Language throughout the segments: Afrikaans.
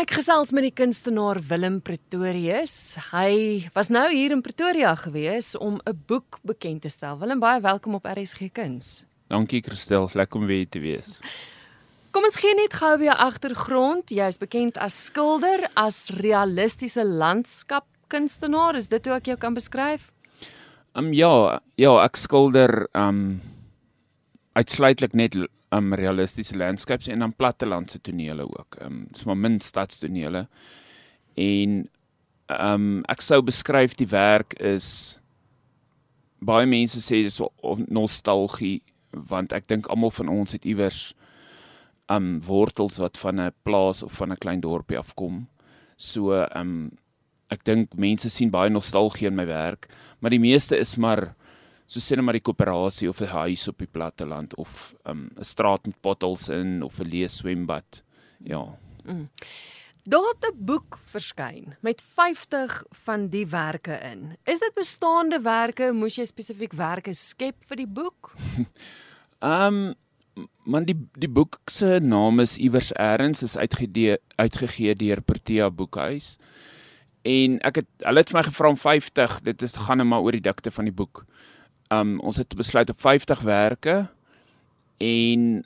Ek gesels met die kunstenaar Willem Pretorius. Hy was nou hier in Pretoria gewees om 'n boek bekend te stel. Willem, baie welkom op RSG Kuns. Dankie Christel, lekker om weer te wees. Kom ons gee net gou weer agtergrond. Jy is bekend as skilder, as realistiese landskapkunstenaar. Is dit hoe ek jou kan beskryf? Ehm um, ja, ja, ek skilder ehm um, uitsluitlik net um realistiese landscapes en dan plattelandse tonele ook. Um dis maar min stadstonele. En um ek sou beskryf die werk is baie mense sê dis nostalgie want ek dink almal van ons het iewers um wortels wat van 'n plaas of van 'n klein dorpie afkom. So um ek dink mense sien baie nostalgie in my werk, maar die meeste is maar so sê net maar die koöperasie of 'n huis op die platteland of um, 'n um, straat met potholes in of 'n leë swembad. Ja. Mm. Daar het 'n boek verskyn met 50 van die werke in. Is dit bestaande werke? Moes jy spesifiek werke skep vir die boek? Ehm um, man die die boek se naam is iewers eers is uitgegee uitgegee deur Protea Boekhuis. En ek het hulle het vir my gevra om 50, dit is gaan net maar oor die dikte van die boek um ons het besluit op 50 werke en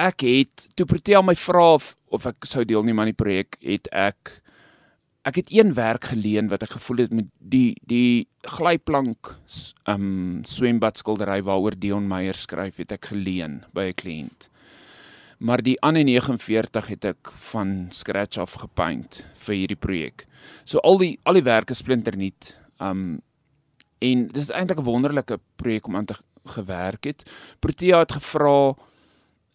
ek het toe Protea my vra of, of ek sou deelneem aan die projek het ek ek het een werk geleen wat ek gevoel het met die die glyplank um swembad skildery waaroor Dion Meyer skryf het ek geleen by 'n kliënt maar die ander 49 het ek van scratch af gepaint vir hierdie projek. So al die al die werke splinter nuut um En dis eintlik 'n wonderlike projek om aan te gewerk het. Protea het gevra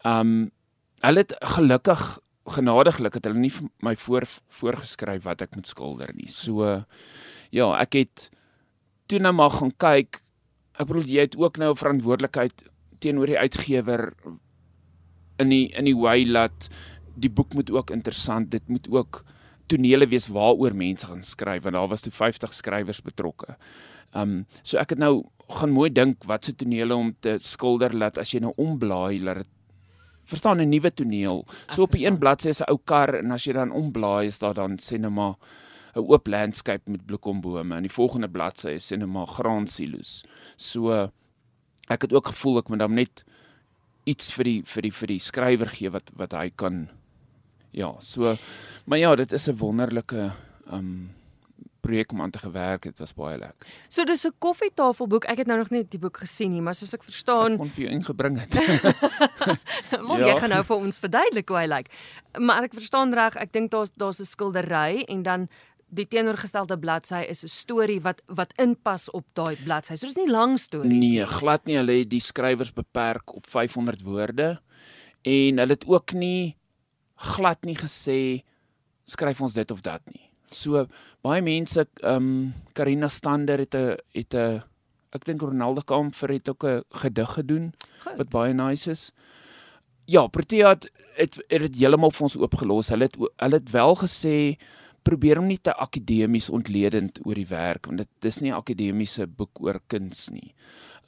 um hulle het gelukkig genadiglik het hulle nie vir my voor voorgeskryf wat ek moet skilder nie. So ja, ek het toe nou maar gaan kyk. Ek bedoel jy het ook nou 'n verantwoordelikheid teenoor die uitgewer in die in die way dat die boek moet ook interessant, dit moet ook tonele wees waaroor mense gaan skryf want daar was toe 50 skrywers betrokke. Ehm um, so ek het nou gaan mooi dink wat se tonele om te skilder laat as jy nou omblaai laat dit verstaan 'n nuwe toneel. So op die een bladsy is 'n ou kar en as jy dan omblaai is daar dan sê net maar 'n oop landscape met bloekombome en die volgende bladsy is sê net maar graansilo's. So ek het ook gevoel ek moet dan net iets vir die vir die vir die skrywer gee wat wat hy kan ja, so maar ja, dit is 'n wonderlike ehm um, projek om aan te gewerk het was baie lekker. So dis 'n koffietafelboek. Ek het nou nog net die boek gesien nie, maar soos ek verstaan, ek kon vir jou ingebring het. Maar ja. jy gaan nou vir ons verduidelik hoe hy lyk. Maar ek verstaan reg, ek dink daar's daar's 'n skildery en dan die teenoorgestelde bladsy is 'n storie wat wat inpas op daai bladsy. So dis nie lang stories nee, nie. Nee, glad nie. Hulle het die skrywers beperk op 500 woorde en hulle het ook nie glad nie gesê skryf ons dit of dat nie. So baie mense ehm um, Karina Stander het 'n het 'n ek dink Ronaldo Kamfer het ook 'n gedig gedoen Goed. wat baie nice is. Ja, Protea het het het dit heeltemal vir ons oopgelos. Hulle het hulle het wel gesê probeer hom nie te akademies ontledend oor die werk want dit dis nie 'n akademiese boek oor kuns nie.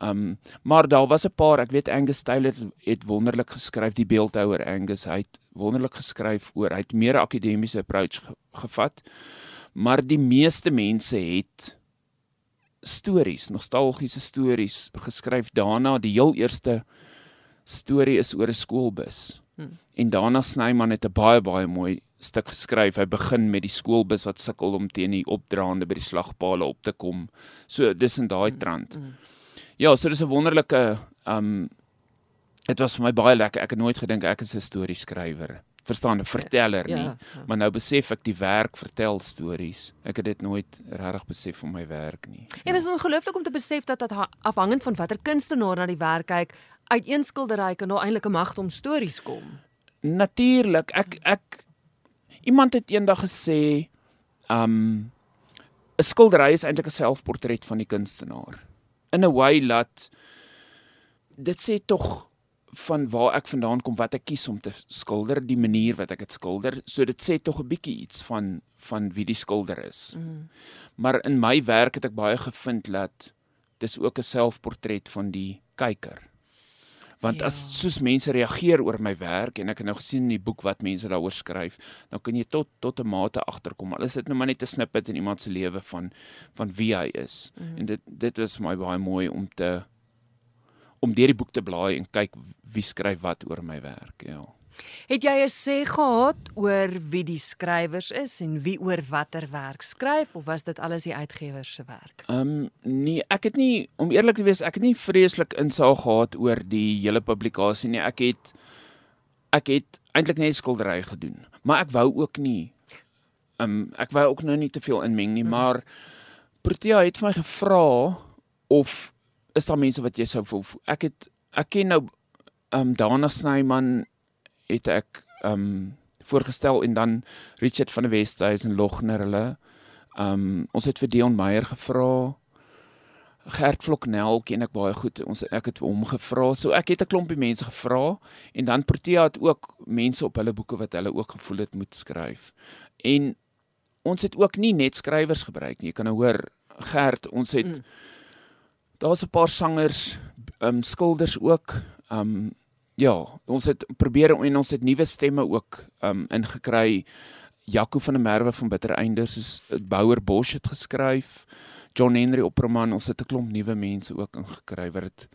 Um maar daar was 'n paar, ek weet Angus Taylor het, wonderlik geskryf die beeldhouer Angus, hy het wonderlik geskryf oor hy het meer akademiese approach ge, gevat. Maar die meeste mense het stories, nostalgiese stories geskryf daarna. Die heel eerste storie is oor 'n skoolbus. Hmm. En daarna Snyman het 'n baie baie mooi stuk geskryf. Hy begin met die skoolbus wat sukkel om teen die opdraande by die slagpale op te kom. So dis in daai hmm. trant. Hmm. Ja, so dis 'n wonderlike um dit was vir my baie lekker. Ek het nooit gedink ek is 'n storieskrywer. Verstaan, 'n verteller nie. Ja, ja. Maar nou besef ek die werk vertel stories. Ek het dit nooit regtig besef van my werk nie. En dit is ongelooflik om te besef dat dit afhangend van watter kunstenaar na die werk kyk, uit een skildery kan daar eintlik 'n mag om stories kom. Natuurlik. Ek ek iemand het eendag gesê, um 'n skildery is eintlik 'n selfportret van die kunstenaar in 'n way laat dit sê tog van waar ek vandaan kom wat ek kies om te skilder die manier wat ek dit skilder so dit sê tog 'n bietjie iets van van wie die skilder is. Mm. Maar in my werk het ek baie gevind dat dis ook 'n selfportret van die kyker. Want ja. as soos mense reageer oor my werk en ek het nou gesien in die boek wat mense daaroor skryf, dan kan jy tot tot 'n mate agterkom. Al is dit nou maar net 'n snippet in iemand se lewe van van wie hy is. Mm -hmm. En dit dit is my baie mooi om te om deur die boek te blaai en kyk wie skryf wat oor my werk, ja. Het jy 'n sê gehad oor wie die skrywers is en wie oor watter werk skryf of was dit alles die uitgewer se werk? Ehm um, nee, ek het nie om eerlik te wees, ek het nie vreeslik insaag gehad oor die hele publikasie nie. Ek het ek het eintlik net skildery gedoen, maar ek wou ook nie ehm um, ek wou ook nou nie te veel inmeng nie, hmm. maar Protea het vir my gevra of is daar mense wat jy sou ek het ek ken nou ehm um, Dana Snyman het ek um voorgestel en dan Richard van der Westhuizen Logner hulle. Um ons het vir Dion Meyer gevra. Gert Vloknel ken ek baie goed. Ons ek het hom gevra. So ek het 'n klompie mense gevra en dan Protea het ook mense op hulle boeke wat hulle ook gevoel het moet skryf. En ons het ook nie net skrywers gebruik nie. Jy kan nou hoor Gert, ons het mm. daar's 'n paar sangers, um skilders ook. Um ja, ons het probeer en ons het nuwe stemme ook um ingekry. Jaco van der Merwe van Bitter Einders is Bouer Bosch het geskryf. John Henry Opperman, ons het 'n klomp nuwe mense ook ingekry wat dit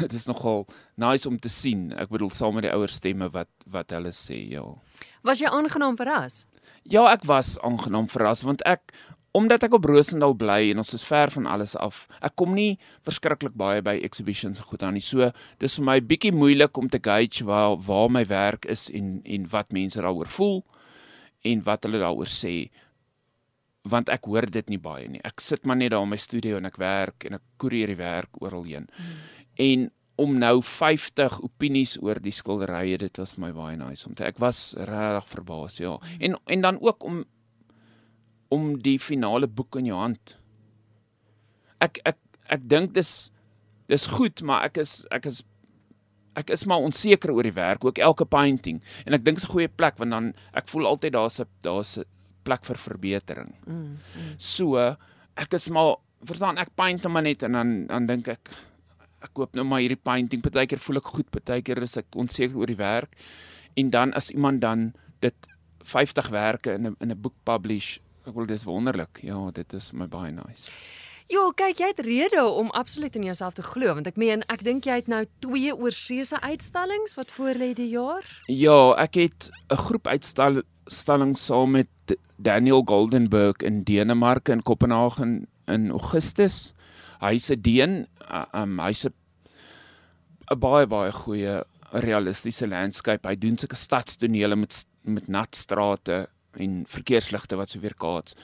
dit is nogal nice om te sien. Ek bedoel saam met die ouer stemme wat wat hulle sê, ja. Was jy aangenaam verras? Ja, ek was aangenaam verras want ek omdat ek op Rosendal bly en ons is ver van alles af. Ek kom nie verskriklik baie by exhibitions goed aan nie. So dis vir my bietjie moeilik om te gauge waar waar my werk is en en wat mense daaroor voel en wat hulle daaroor sê want ek hoor dit nie baie nie. Ek sit maar net daar in my studio en ek werk en ek koerier die werk oral heen. Hmm. En om nou 50 opinies oor die skilderye, dit was my baie nice om te ek was regtig verbaas, ja. Hmm. En en dan ook om om die finale boek in jou hand. Ek ek ek dink dis dis goed, maar ek is ek is ek is maar onseker oor die werk, ook elke painting. En ek dink dit is 'n goeie plek want dan ek voel altyd daar's 'n daar's 'n plek vir verbetering. Mm, mm. So ek is maar verstaan ek paint hom net en dan dan dink ek ek koop nou maar hierdie painting. Partykeer voel ek goed, partykeer is ek onseker oor die werk. En dan as iemand dan dit 50 werke in 'n in 'n boek publish Ek wil dis wonderlik. Ja, dit is my baie nice. Jo, kyk, jy het rede om absoluut in jouself te glo want ek meen ek dink jy het nou twee oorseese uitstallings wat voor lê die jaar? Ja, ek het 'n groep uitstallings saam met Daniel Goldenberg in Denemarke in Kopenhagen in Augustus. Hy's 'n Deen, um, hy's 'n baie baie goeie realistiese landscape. Hy doen sulke stadstonele met met nat strate en verkeersligte wat so weer kaats.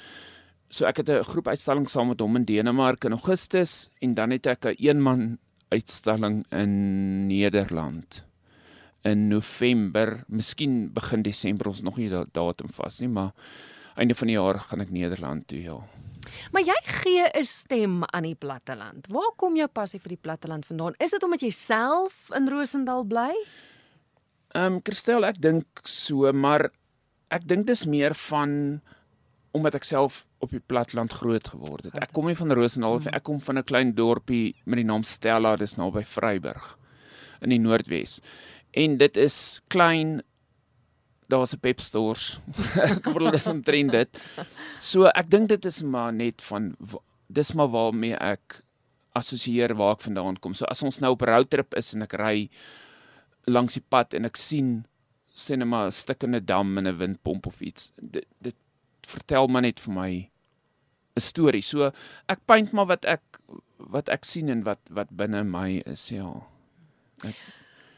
So ek het 'n groep uitstalling saam met hom in Denemarke in Augustus en dan het ek 'n eenman uitstalling in Nederland in November, miskien begin Desember ons nog nie die datum vas nie, maar einde van die jaar gaan ek Nederland toe, ja. Maar jy gee 'n stem aan die platteland. Waar kom jou passie vir die platteland vandaan? Is dit omdat jy self in Rosendal bly? Ehm um, Christel, ek dink so, maar ek dink dis meer van omdat ek self op die platland groot geword het. Ek kom nie van Rosendal nie, mm. ek kom van 'n klein dorpie met die naam Stella, dis naby Vryburg in die Noordwes. En dit is klein daar's 'n Pep stores. ek dis 'n trend dit. So ek dink dit is maar net van dis maar waarmee ek assosieer waar ek vandaan kom. So as ons nou op 'n roadtrip is en ek ry langs die pad en ek sien sê net maar 'n stikkende dam en 'n windpomp of iets. Dit dit vertel maar net vir my 'n storie. So ek paint maar wat ek wat ek sien en wat wat binne my is, ja. Ek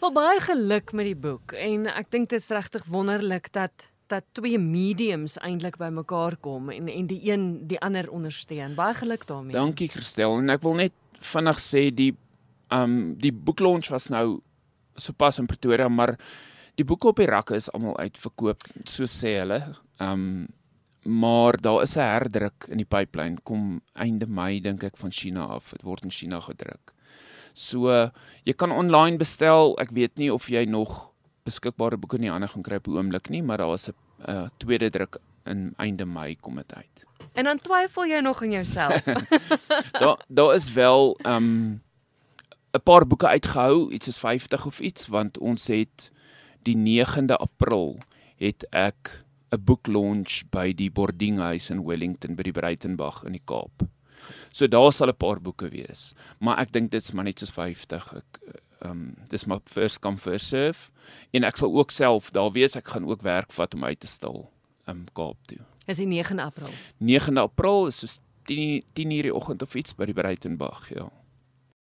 Wel baie geluk met die boek en ek dink dit is regtig wonderlik dat dat twee mediums eintlik bymekaar kom en en die een die ander ondersteun. Baie geluk daarmee. Dankie Christel en ek wil net vinnig sê die um die boeklaunch was nou sopas in Pretoria, maar die boeke op die rakke is almal uitverkoop, so sê hulle. Um maar daar is 'n herdruk in die pipeline kom einde Mei dink ek van China af. Dit word in China gedruk. So jy kan online bestel. Ek weet nie of jy nog beskikbare boeke in die hande gaan kry op oomblik nie, maar daar is 'n uh, tweede druk in einde Mei kom dit uit. En dan twyfel jy nog in jouself. daar daar is wel um 'n paar boeke uitgehou, iets is 50 of iets want ons het die 9de April het ek 'n boek launch by die Bordinghuis in Wellington by die Breitenberg in die Kaap. So daar sal 'n paar boeke wees, maar ek dink dit's maar net soos 50. Ek ehm um, dis maar first come first serve en ek sal ook self daar wees. Ek gaan ook werk vat om uit te stil in um, Kaap toe. Is die 9 April. 9 April is so 10 10:00 die oggend of iets by die Breitenberg, ja.